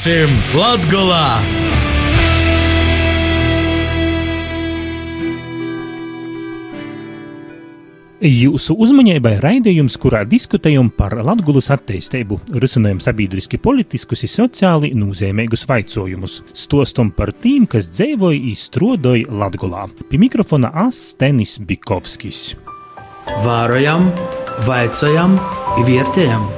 Būsim Latgolā! Jūsu uzmanībai raidījums, kurā diskutējam par Latvijas attīstību, risinām sabiedriski, politiskus un sociāli nozīmīgus jautājumus, stostam par tiem, kas dzīvoja un strādāja Latvijā. Pie mikrofona Astenis Bikovskis. Vārojam, vaicājam, vērtējam!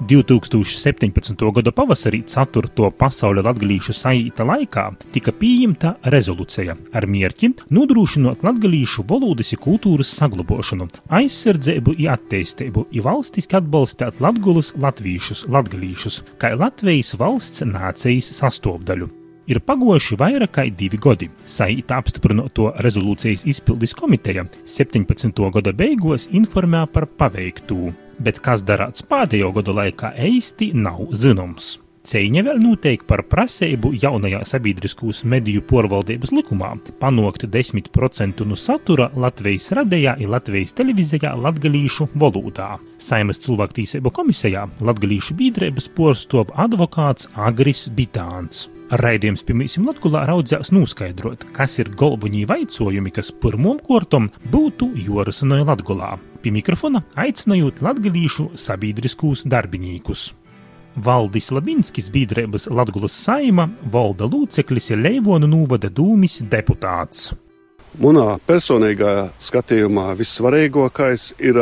2017. gada pavasarī 4. pasaules latgalīšu saīta laikā tika pieņemta rezolūcija ar mērķi nodrošinot latgalīšu valodas un kultūras saglabošanu, aizsardzību un attīstību, un valstiski atbalstīt latgulas latvīšus, latgalīšus, kā Latvijas valsts nācijas sastāvdaļu. Ir pagojuši vairāk kā divi gadi. Saīta apstiprināto rezolūcijas izpildes komiteja 17. gada beigās informēja par paveikto bet kas darāts pēdējo gadu laikā īsti nav zināms. Cīņa vēl notiek par prasību jaunajā sabiedriskās mediju porvaldības likumā panākt 10% no satura Latvijas radijā un Latvijas televīzijā latgalīšu valodā. Saimas cilvēktīsību komisijā latgalīšu biedrības porstov advokāts Agris Bitāns. Raidījums mums Latvijā raudzēs noskaidrot, kas ir galvenie jautājumi, kas pirmām kārtām būtu jorisinoja Latvijā. Pie mikrofona aicinājot latgadījušu sabiedriskos darbiniekus. Valdis Labinskis, biedrības Latvijas saima, valda loceklis ir Leivonu novada dūmis deputāts. Manā personīgā skatījumā vissvarīgākais ir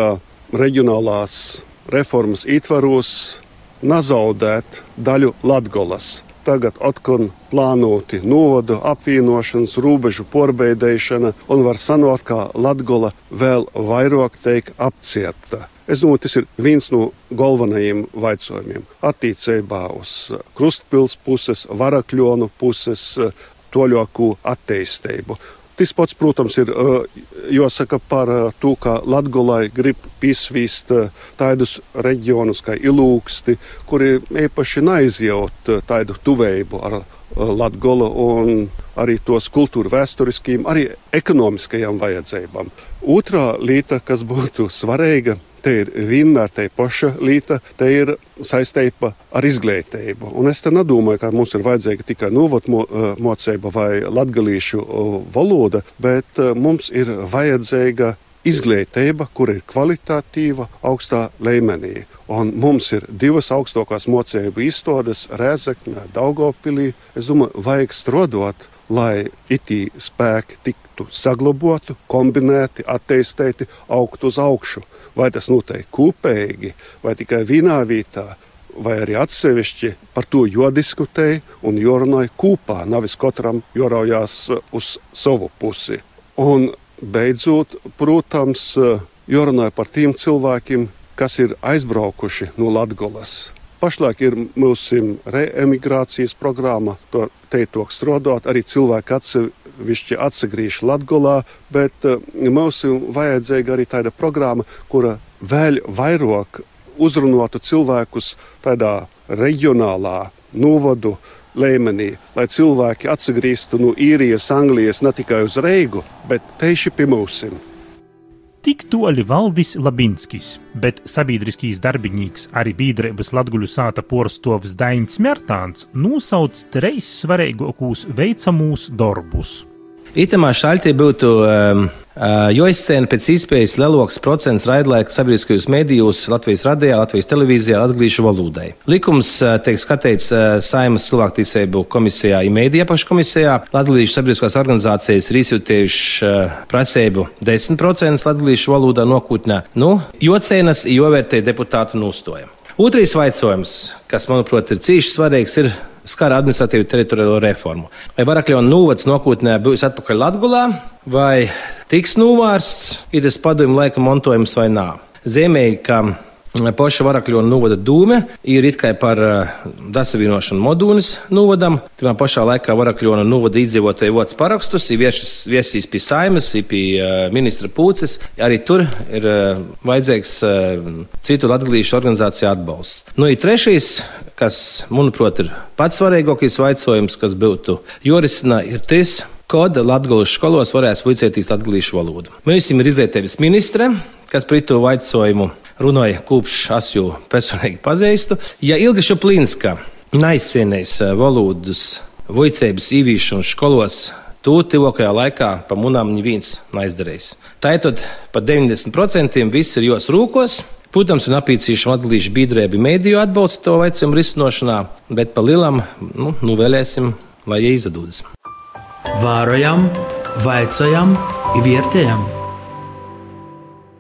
reģionālās reformas ietvaros nezaudēt daļu Latvijas tagad atkal plānoti novadu apvienošanas, robežu porbeidēšana un var sanākt, ka Latgola vēl vairāk tiek apciepta. Es domāju, tas ir viens no galvenajiem jautājumiem attiecībā uz krustpils puses, varakļonu puses, toļāku attīstību. Tas pats, protams, ir jāsaka par to, ka Latvijai grib izsvīst tādus reģionus kā ilūksti, kuri īpaši neizjūt tādu tuvēju ar Latviju un arī tos kultūra vēsturiskiem, arī ekonomiskajām vajadzībām. Otra lieta, kas būtu svarīga, te ir vienmēr te paša līta, te ir saistība ar izglītību. Un es nedomāju, ka mums ir vajadzīga tikai novotmocība vai latgalīšu valoda, bet mums ir vajadzīga izglītība, kur ir kvalitatīva, augstā līmenī. Un mums ir divas augstākās mocību izstādes Rēzekņā, Daugopilī. Es domāju, vajag strodot, lai itī spēki tiktu saglabāti, kombinēti, attīstīti, augt uz augšu. Vai tas notiek kopīgi, vai tikai vienā vietā, vai arī atsevišķi par to jodiskutēja un jorunāja kopā, nevis katram joraujās uz savu pusi. Un beidzot, protams, jorunāja par tiem cilvēkiem, kas ir aizbraukuši no Latgolas. Pašlaik ir mūsu reemigrācijas programma, to teikt, strādāt. Arī cilvēki atsevišķi atsegriež Latvijā, bet eh, mums ir vajadzīga arī tāda programma, kura vēl vairāk uzrunātu cilvēkus tādā reģionālā novadu līmenī, lai cilvēki atgrieztu no īrijas, Anglijas ne tikai uz Reigu, bet tieši pie mums tik toļi Valdis Labinskis, bet sabiedriskīs darbinīgs arī biedrības Latguļu sāta porstovs Dains Mērtāns nosauc treis svarīgākos veicamūs darbus. Itamā šaļtī būtu um, jo izcēna pēc iespējas lielāks procents raidlaika sabiedriskajos medijos Latvijas radijā, Latvijas televīzijā atgriežu valodai. Likums tiek skatīts Saimas cilvēktiesību komisijā, imēdija apakškomisijā. Latvijas sabiedriskās organizācijas ir izjūtījuši prasību 10% latviešu valodā nokūtnē. Nu, jocēnas, jo vērtē deputātu nostoja. Otrais jautājums, kas, manuprāt, ir cīši svarīgs, ir skar administratīvu teritoriālo reformu. Vai Varakļona nūvads nākotnē būs atpakaļ Latgulā, vai tiks novērsts, ir tas padomju laika montojums vai nā. Zīmēji, ka Poša Varakļona novada dūme ir it kā par uh, dasavienošanu Modūnas novadam. Tajā pašā laikā Varakļona novada iedzīvotāju vots parakstus, ir viesīs pie saimas, ir pie uh, ministra pūces. Arī tur ir vajadzīgs citu latgalīšu organizāciju atbalsts. Nu, ir trešais, kas, manuprāt, ir pats svarīgākais jautājums, kas būtu jorisina, ir tas, kad Latvijas skolos varēs vicētīs latviešu valodu. Mēs esam izglītības ministre, kas par to jautājumu runāja kopš es jau personīgi pazīstu. Ja Ilga Šaplīnska neizcienējis valodas voicības īvīšanu skolos. To tuvākajā laikā pa munām neviens neizdarīs. Tā ir tad par 90% viss ir jos rūkos. Protams, ir nepieciešama atglīšu biedrība mēdīju atbalsta to veicumu risināšanā, bet pa lielam nu, nu vēlēsim, lai izdodas. Vārojam, vaicājam, vērtējam.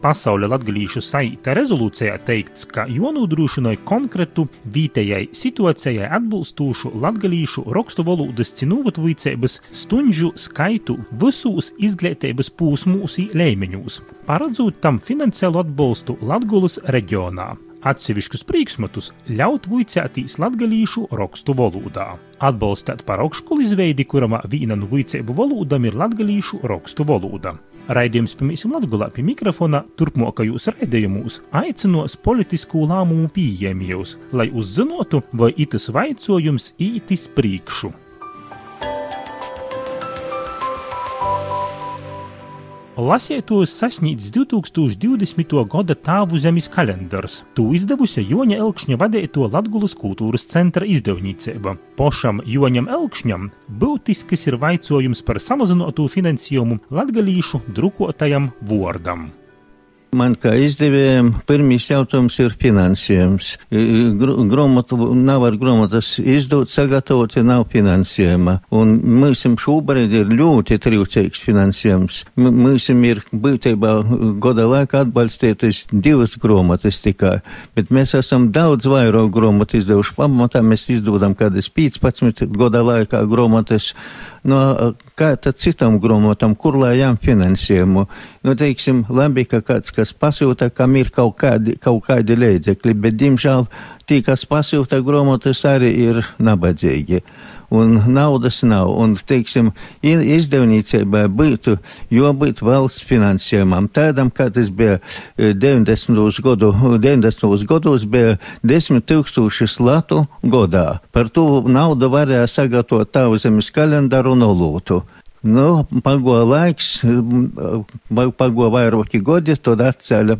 Pasaules latgadījušu saita rezolūcijā teikts, ka jānodrošina konkrētu vietējai situācijai atbilstošu latgadījušu rakstu valodas cinūvatvīcības stundu skaitu visos izglītības pūsmūs līmeņos, paredzot tam finansiālu atbalstu Latgulas reģionā atsevišķus priekšmetus ļaut vuicētīs latgalīšu rakstu valodā. Atbalstēt par augšskolu izveidi, kuram viena no vuicēbu valodām ir latgalīšu rakstu valoda. Raidījums pirmīsim Latgulā pie mikrofona turpmākajos raidījumos aicinos politisku lēmumu pieejamījus, lai uzzinotu, vai itas vaicojums ītis priekšu. Lasētos sasniedz 2020. gada tāvu zemes kalendārs. To izdevusi Joņa Elkšņa vadīto Latgulas kultūras centra izdevniecība. Pošam Joņam Elkšņam būtisks ir vaicojums par samazinātu finansējumu latgalīšu drukotajam vordam. Man kā izdevējiem pirmīs jautājums ir finansējums. Gromatu nav ar gromatas izdot, sagatavot, ja nav finansējuma. Un mums šobrīd ir ļoti trūcīgs finansējums. Mums ir būtībā goda laikā atbalstītas divas gromatas tikai, bet mēs esam daudz vairāk gromatu izdevuši. Pamatā mēs izdodam kādas 15 goda laikā gromatas. No kā tad citam gromatam, kur lai jām finansējumu? Nu, teiksim, labi, ka kāds, kas pasūta, kam ir kaut kādi, kaut kādi līdzekļi, bet, diemžēl, tie, kas pasūta grāmatas, arī ir nabadzīgi. Un naudas nav. Un, teiksim, izdevniecībai būtu jābūt valsts finansējumam. Tādam, kā tas bija 90. Godu, 90. gados, bija 10 tūkstoši latu godā. Par to naudu varēja sagatavot tavu zemes kalendāru un olūtu. Nu, pagoja laiks, pagoja vairāki gadi, tad atcēla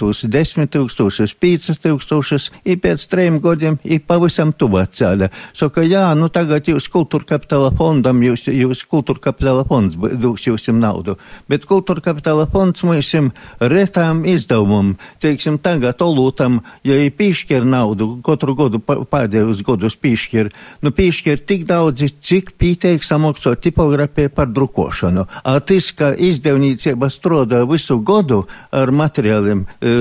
tos desmit tūkstošus, pīcas tūkstošus, i pēc trim gadiem, i pavisam tuvu atcēla. Saka, jā, nu tagad jūs kultūra kapitāla fondam, jūs, jūs kultūra kapitāla fonds dos jums naudu, bet kultūra kapitāla fonds mums retām izdevumam, teiksim, tagad olūtam, ja ir pīšķir naudu, katru gadu pēdējos gadus pīšķir, nu pīšķir tik daudz, cik pīteik samaksot tipografiju par drukošanu. A tas, ka izdevniecība strādā visu gadu ar materiāliem, e,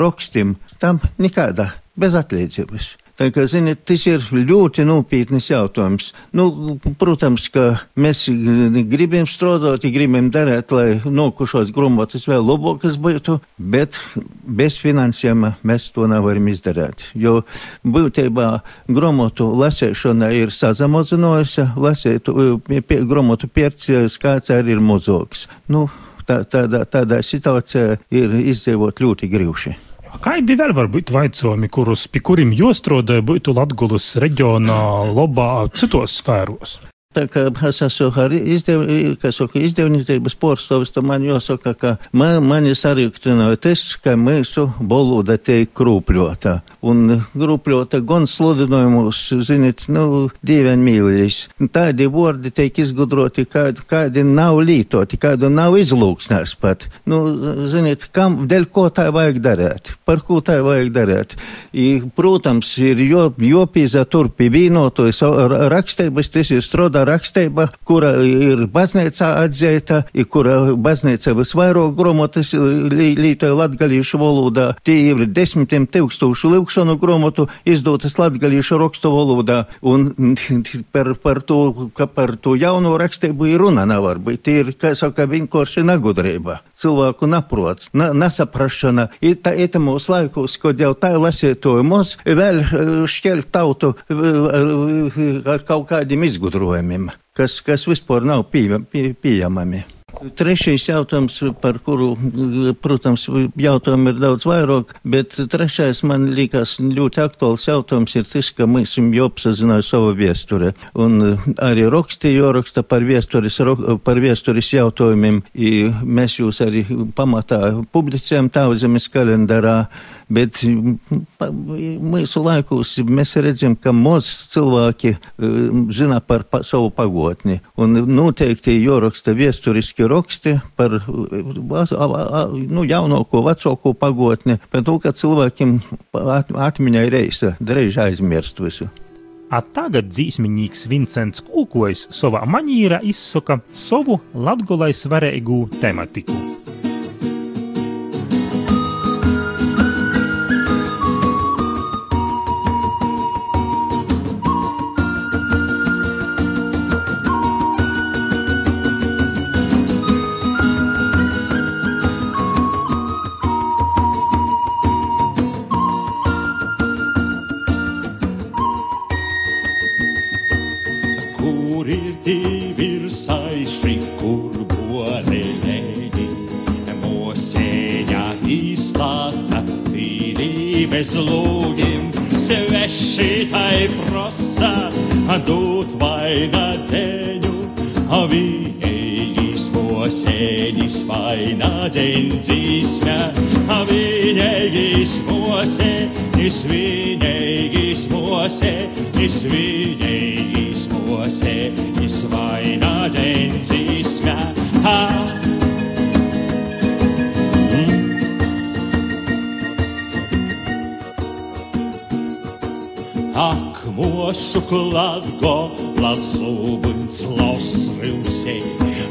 rakstiem, tam nekāda bez atlīdzības. Tā kā, ziniet, tas ir ļoti nopietnis jautājums. Nu, protams, ka mēs gribam strādāt, gribam darīt, lai nokušos grāmatas vēl labākas būtu, bet bez finansējuma mēs to nevaram izdarīt. Jo būtībā grāmatu lasēšana ir sazamazinājusi, lasētu grāmatu pērcējs kāds arī ir mazāks. Nu, tā, tādā, tādā situācijā ir izdzīvot ļoti grūti. Kādi vēl var būt vaicojumi, kurus, pie kuriem jūs strādājat, būtu Latgulas reģionā, lobā, citos sfēros? Tā kā es esmu arī izdev, saka, izdevniecības porcelāns, tad man jāsaka, ka man, mani sarīktināja tas, ka mūsu valoda tiek krūpļota. Un krūpļota gan sludinājumus, ziniet, nu, divi mīlīs. Tādi vārdi tiek izgudroti, kādi, kādi nav lītoti, kādu nav izlūksnēs pat. Nu, ziniet, kam, dēļ ko tā vajag darīt? Par ko tā vajag darīt? I, protams, ir jo, jopīza tur pie vīnotojas rakstības, tas ir strādā rakstība, kura ir baznīcā atzīta, kura baznīca visvairāk gromotas lītoja latgalīšu valodā. Tie ir desmitiem tūkstošu lūkšanu gromotu izdotas latgalīšu rakstu valodā. Un par, par, to, par to jauno rakstību ir runa nevar būt. Tie ir, kā saka, vienkārši negudrība. Cilvēku naprots, na, nesaprašana. Ir tā, ir mūsu laikos, kad jau tā lasītojumos vēl šķelt tautu ar kaut kādiem izgudrojumiem uzņēmumiem, kas, kas vispār nav pie, pie, pieejamami. Trešais jautājums, par kuru, protams, jautājumu ir daudz vairāk, bet trešais man liekas ļoti aktuāls jautājums ir tas, ka mēs jau apzināju savu viesture. Un arī rakstīju, joraksta par viesturis, par viesturis jautājumiem. Mēs jūs arī pamatā publicējam Tauzemes kalendārā. Bet mūsu laikos mēs redzam, ka maz cilvēki zina par pa, savu pagotni. Un noteikti jāraksta viesturiski raksti par nu, jaunāko, vecāko pagotni, par to, ka cilvēkiem atmiņā ir reisa, drīz aizmirst visu. A tagad dzīsmiņīgs Vincents Kūkojs savā manīrā izsaka savu latgolai svarīgu tematiku. Bez lūgiem, sveši tai prosa, dot vainadeņu, viņai mosēnis vainadeņdzīsmē, viņai mosēnis, viņai mosēnis, viņai mosēnis vainadeņdzīsmē. Ak, mūsu kladgo, lazubins lausvilsei.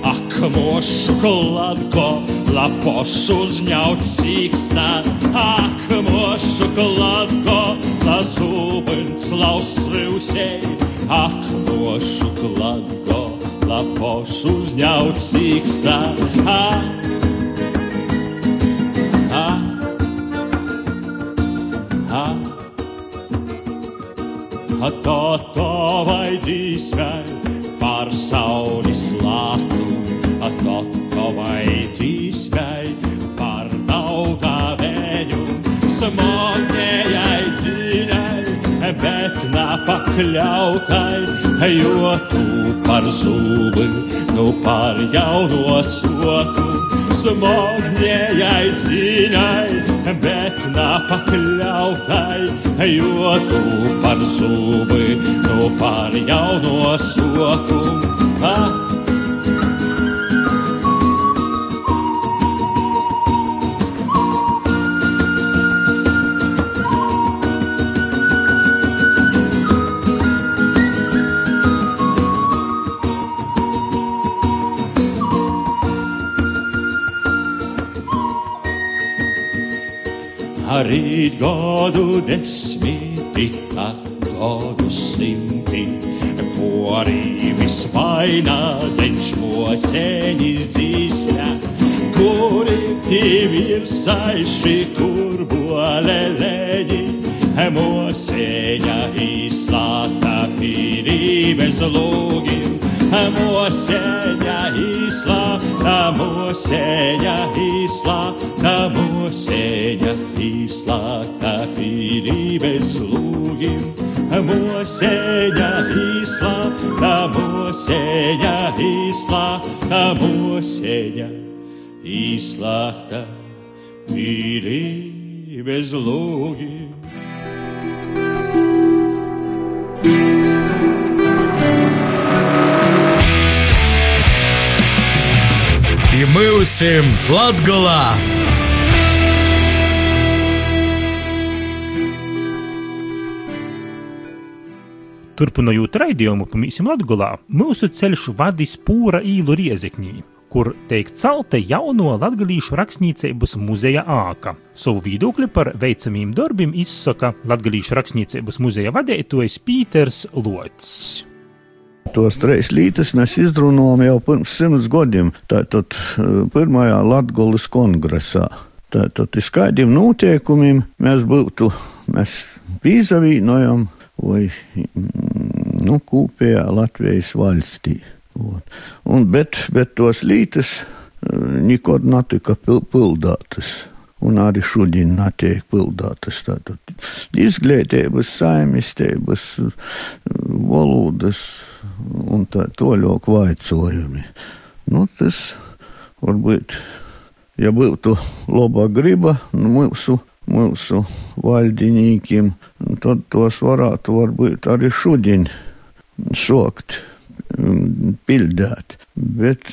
Ak, mūsu kladgo, la pošu uzņaut sīkstā. Ak, mūsu kladgo, lazubins lausvilsei. Ak, mūsu kladgo, la pošu uzņaut sīkstā. Ak, Toto vai dzīsmē par sauli slātu, Toto vai dzīsmē par daugā vēju, smogējai dzīnai, bet nepakļautai, jo tu par zubi, nu par jauno soku, smogējai dzīnai, bet nepakļautai, jo tu par zubi, tu par jauno soku. Gadu desmiti, tad gadu simti, porī visvainā ceļš moseņas dzīsmē, kuri divi ir saiši, kur boleleņi, moseņa izslāta pirības lūgim, moseņa izslāta, moseņa izslāta, moseņa izslāta pirības lūgim, moseņa izslāta, moseņa izslāta, moseņa izslāta pirības lūgim. І ми усім Latgolā! Turpinot raidījumu pa Mīsim Latgolā, mūsu ceļš vadīs pūra īlu riezekņī, kur teikt celta jauno latgalīšu rakstniecības muzeja āka. Savu viedokli par veicamiem darbiem izsaka latgalīšu rakstniecības muzeja vadītājs Pīters Lots. Tos trīs lītas mēs izrunājām jau pirms simts gadiem, tātad pirmajā Latvijas kongresā. Tātad uz kādiem noteikumiem mēs būtu, mēs vīzavīnojam vai nu, kopējā Latvijas valstī. Un, bet, bet tos lītas nekad netika pildātas. Un arī šodien netiek pildātas izglītības, saimistības, valodas un tā toļok vaicojumi. Nu, tas varbūt, ja būtu laba griba nu, mūsu, mūsu valdinīkiem, tad tos varētu varbūt arī šodien sokt, pildēt. Bet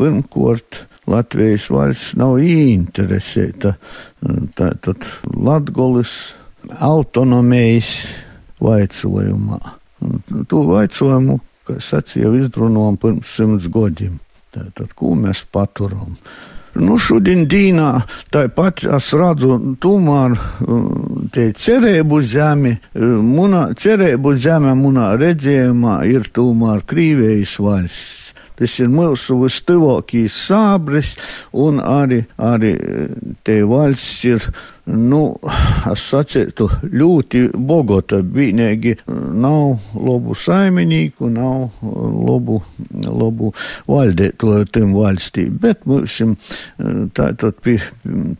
pirmkārt, Latvijas valsts nav ieinteresēta tātad Latgolas autonomijas vaicojumā. To vaicojumu, kā sacīja, izrunājām pirms simts gadiem. Tātad, ko mēs paturam? Nu, šodien dīnā tāpat es redzu, tomēr te cerību zemi, munā, cerību zeme munā redzējumā ir tomēr Krīvijas valsts. Tas ir mūsu vistuvākais sābris, un arī, arī te valsts ir, nu, es sacītu, ļoti bogota. Vienīgi nav labu saimnieku, nav labu, labu valdētoju tam valstī, bet mums tātad pie,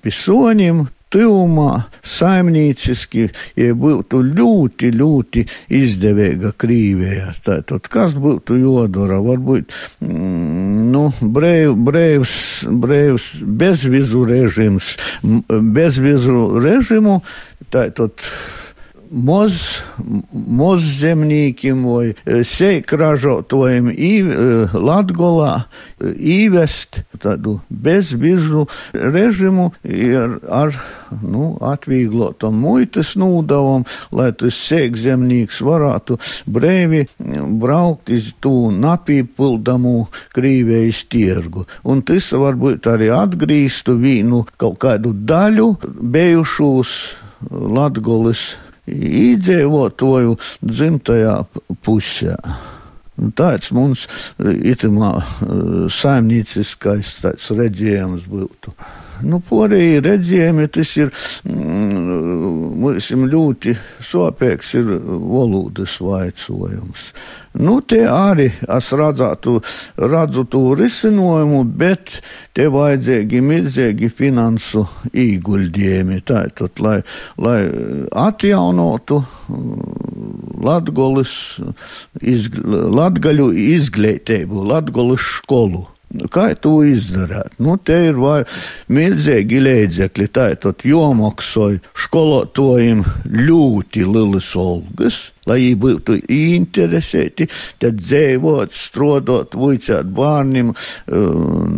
pie soņiem tuvumā, saimnieciski, ja būtu ļoti, ļoti izdevīga Krīvijā. Tātad, kas būtu jodara? Varbūt, mm, nu, brēv, brēvs, brēvs bezvizu režims, bezvizu režimu, tātad, moz, mozzemniekiem vai seikražotājiem e, Latgolā īvest tādu bezbiržu režimu ar, ar nu, atvieglotam muitas nūdavam, lai tas seikzemnieks varētu brēvi braukt iz tū napīpildamu Krīvijas tirgu. Un tas varbūt arī atgrīstu vīnu kaut kādu daļu bijušos Latgolis iedzīvotāju dzimtajā pusē. Tāds mums itamā saimnieciskais redzējums būtu. Nu, porēji redzējumi, tas ir mm, mums ļoti sopīgs, ir valodas vaicojums. Nu, te arī es redzētu, redzu to risinājumu, bet te vajadzīgi milzīgi finansu ieguldījumi. Tātad, lai, lai atjaunotu Latgolis, izg, latgaļu izglītību, Latgolis skolu. Nu, kā to izdarīt? Nu, te ir milzīgi līdzekļi. Tā ir tad jomaksāja skolotājiem ļoti lielas algas lai būtu interesēti, tad dzīvot, strādāt, vicēt bērniem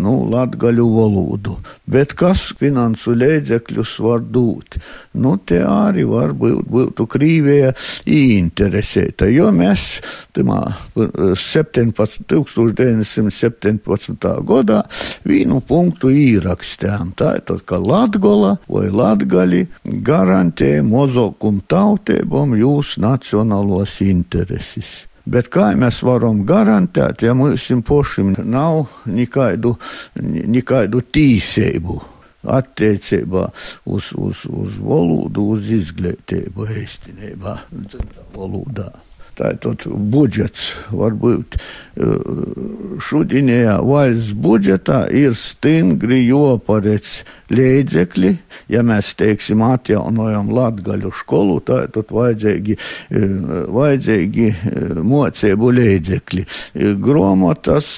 nu, latgaļu valodu. Bet kas finansu līdzekļus var dot? Nu, te arī var būt, būtu Krīvija interesēta, jo mēs tamā 17, 1917. gadā vienu punktu īrakstējām. Tā ir tad, ka Latgola vai Latgali garantē mozokumu tautībām jūs nacionālu nacionālos intereses. Bet kā mēs varam garantēt, ja mums pašiem nav nekādu, nekādu tīsību attiecībā uz, uz, uz valodu, uz izglītību īstenībā, valodā. Tātad budžets varbūt šodienajā valsts budžetā ir stingri joparedz līdzekļi. Ja mēs teiksim atjaunojam latgaļu skolu, tad vajadzīgi, vajadzīgi mocību līdzekļi. Gromotas,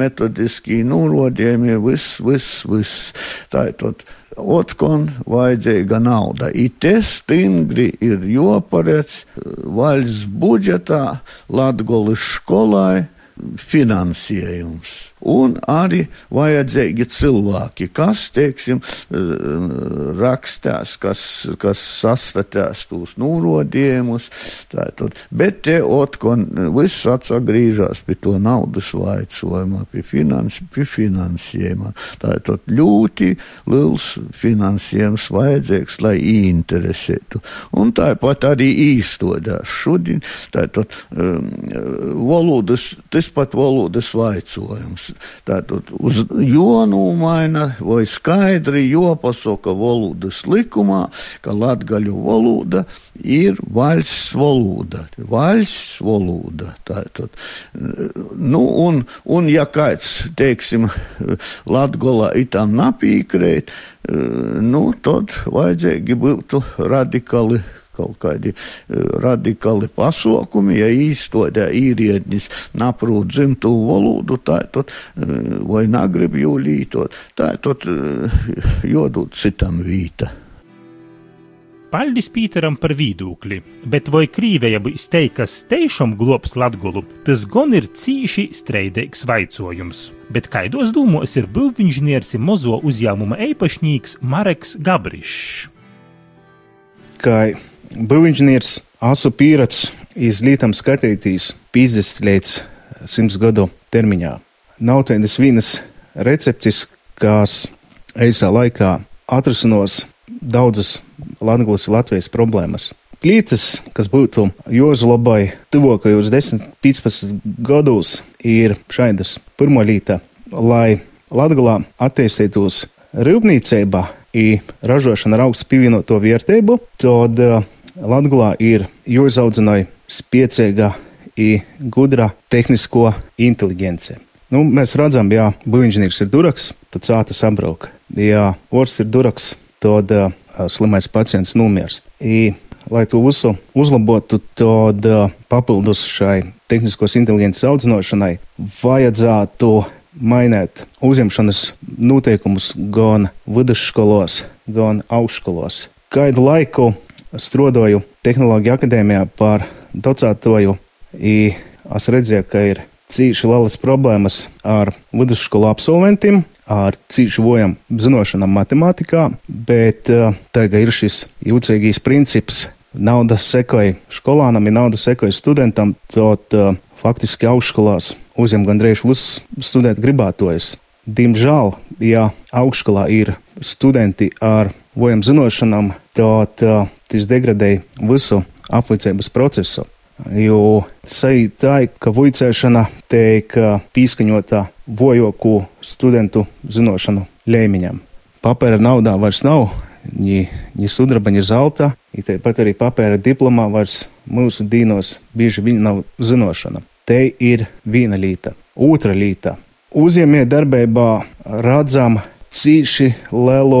metodiski norodījumi, viss, viss, viss. Tātad Otkon vajadzīga nauda. Ite stingri ir joparēc valsts budžetā Latgolis skolai finansējums un arī vajadzīgi cilvēki, kas, teiksim, rakstās, kas, kas sastatās tos norodījumus. Tātad, bet te otkon viss atsagrīžās pie to naudas vaicojuma, pie, finans, pie finansējuma. Tātad ļoti liels finansējums vajadzīgs, lai interesētu. Un tāpat arī īstodās šodien, tātad um, valodas, tas pat valodas vaicojums tātad uz jonūmaina vai skaidri jopasaka valodas likumā, ka latgaļu valoda ir valsts valoda. Valsts valoda. Tātad, nu, un, un ja kāds, teiksim, Latgolā itam napīkrēt, nu, tad vajadzīgi būtu radikāli kaut kādi radikāli pasākumi, ja īstenībā īriednis naprot dzimto valodu, tā tad vai negrib jau lītot, tā tad jodot citam vīta. Paldies Pīteram par viedokli, bet vai Krīveja būs teikas teišam globs Latgulu, tas gan ir cīši streidīgs vaicojums. Bet kaidos dūmos ir būvinžniers un mozo uzņēmuma eipašnīgs Mareks Gabrišs. Kā būvinžniers asu pieredz izglītam skatītīs 50 līdz 100 gadu termiņā. Nav tādas vienas receptes, kas eisā laikā atrasinās daudzas Latvijas, Latvijas problēmas. Lietas, kas būtu jāuzlabo tuvākajos 10, 15 gados, ir šādas. Pirmā lieta, lai Latvijā attīstītos rūpniecība, ir ražošana ar augstu pievienoto vērtību, tad Latvijā ir jāizaudzina spēcīga un gudra tehnisko inteliģence. Nu, mēs redzam, ja būvniecības ir duraks, tad sāta sabrauka. Ja ors ir duraks, tad uh, slimais pacients nomirst. I, lai to visu uzlabotu, tad uh, papildus šai tehniskos inteliģences audzināšanai vajadzētu mainīt uzņemšanas noteikumus gan vidusskolos, gan augšskolos. Kādu laiku strādāju Tehnoloģiju akadēmijā par docētoju, es redzēju, ka ir cīši lielas problēmas ar vidusskolu absolventiem, ar cīši vojam zinošanām matemātikā, bet uh, tagad ir šis jūtīgais princips. Nauda sekoja skolānam, ja nauda sekoja studentam, tad uh, faktiski augšskolās uzņem gandrīz visus studentu gribētojus. Diemžēl, ja augšskolā ir studenti ar vojam zinošanām, tad uh, tas degradē visu aplicības procesu. Jo tā, ka vuicēšana tiek pīskaņota vojoku studentu zinošanu lēmiņam. Papēra naudā vairs nav, ni, ni sudraba, ni zelta, un tāpat arī papēra diplomā vairs mūsu dīnos bieži vien nav zinošana. Te ir viena līta. Otra līta. Uzņēmē darbībā redzam cīši lielu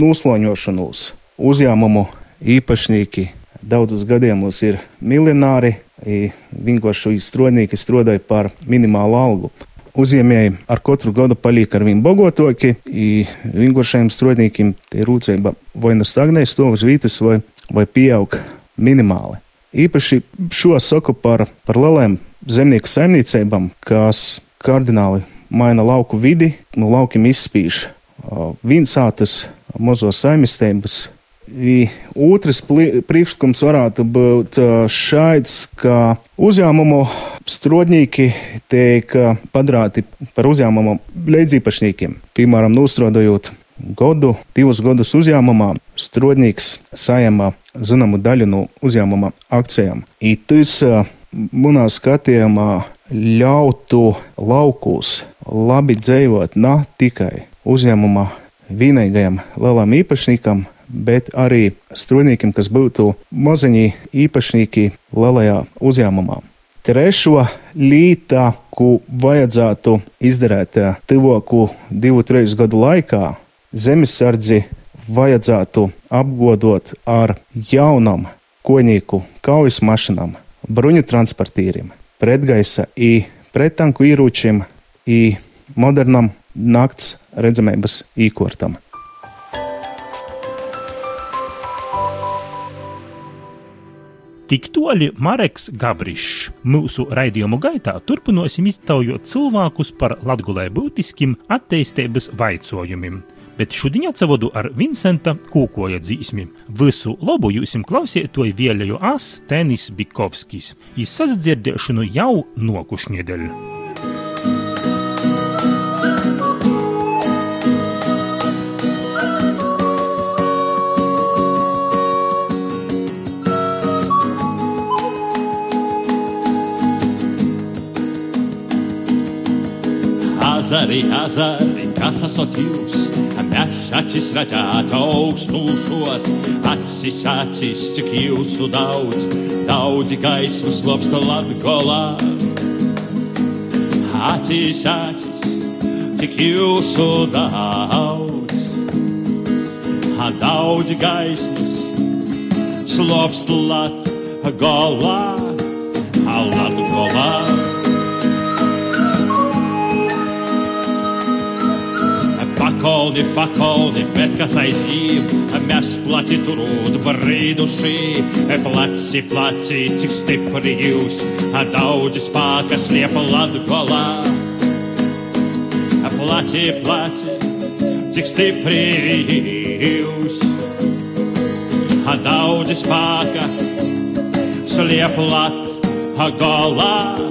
nosloņošanos. Uzņēmumu īpašnieki daudzus gadījumus ir miljonāri, vienkārši strādnieki strādāja par minimālu algu. Uzņēmēji ar katru gadu paliek ar vien bogotāki, vienkāršiem strādniekiem tie rūcība vai nu stagnē stāv uz vietas, vai, vai pieaug minimāli. Īpaši šo saku par, par lieliem zemnieku saimniecībām, kas kardināli maina lauku vidi, no laukiem izspīž. Viensātas mazo saimniecības otrs priekšlikums varētu būt šāds, ka uzņēmumu strādnieki tiek padarīti par uzņēmumu līdzīpašniekiem. Piemēram, nostrādājot gadu, divus gadus uzņēmumā, strādnieks saņem zināmu daļu no uzņēmuma akcijām. I tas manā skatījumā ļautu laukos labi dzīvot ne tikai uzņēmuma vienīgajam lielam īpašniekam, bet arī strādniekiem, kas būtu maziņi īpašnieki lielajā uzņēmumā. Trešo lītu, ko vajadzētu izdarīt tuvāku divu, trīs gadu laikā, zemesardzi vajadzētu apgodot ar jaunam koņīku kaujas mašīnām, bruņu transportīriem, pretgaisa i prettanku ieročiem i modernam nakts redzamības īkortam. Tik toļi Mareks Gabrišs. Mūsu raidījumu gaitā turpināsim iztaujot cilvēkus par latgulē būtiskiem attīstības vaicojumiem. Bet šodien atsavodu ar Vincenta Kūkoja dzīsmi. Visu labu jūsim klausietoju vēlēju as Tenis Bikovskis. Izsadzirdēšanu jau nokušņiedeļu. Azari, azari, kas esat jūs? Mēs acis redzēt augstūšos, acis, acis, cik jūsu daudz, daudzi gaismu slopsta latgolā. Acis, acis, cik jūsu daudz, daudzi gaismas slopsta latgolā. Pakolni, pakolni, bet kas aiz jīm, mēs placi turūt brīduši, placi, placi, cik stipri jūs, daudzi spākas liepa latgolā. Placi, placi, cik stipri jūs, daudzi spāka, sliepa latgolā, latgolā.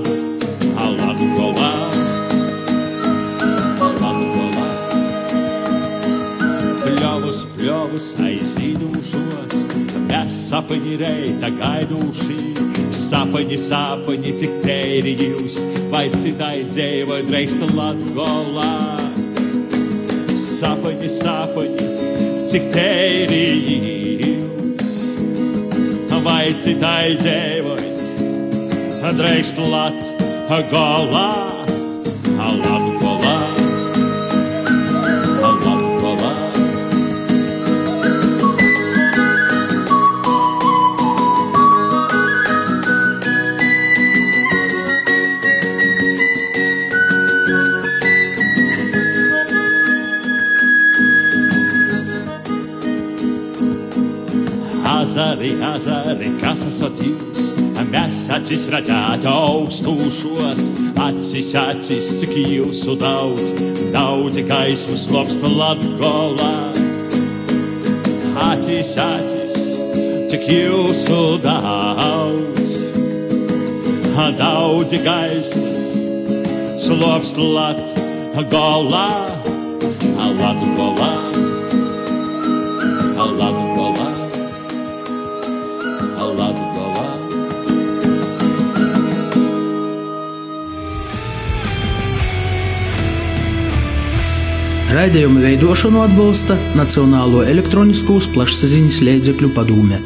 Pļovus aizīdušos, mēs sapņi reita gaiduši, sapņi, sapņi, cik tēri jūs, vai citai dzēva dreista latgolā. Sapņi, sapņi, cik tēri jūs, vai citai dzēva dreista latgolā. Latgolā. Azari, azari, kas esat jūs? Mēs acis redzēt augstūšos, acis, acis, cik jūsu daudz, daudzi gaismu slopsta latgolā. Acis, acis, cik jūsu daudz, daudzi gaismas slopsta latgolā, latgolā. Raidījuma veidošanu atbalsta Nacionālo elektroniskos plašsaziņas līdzekļu padome.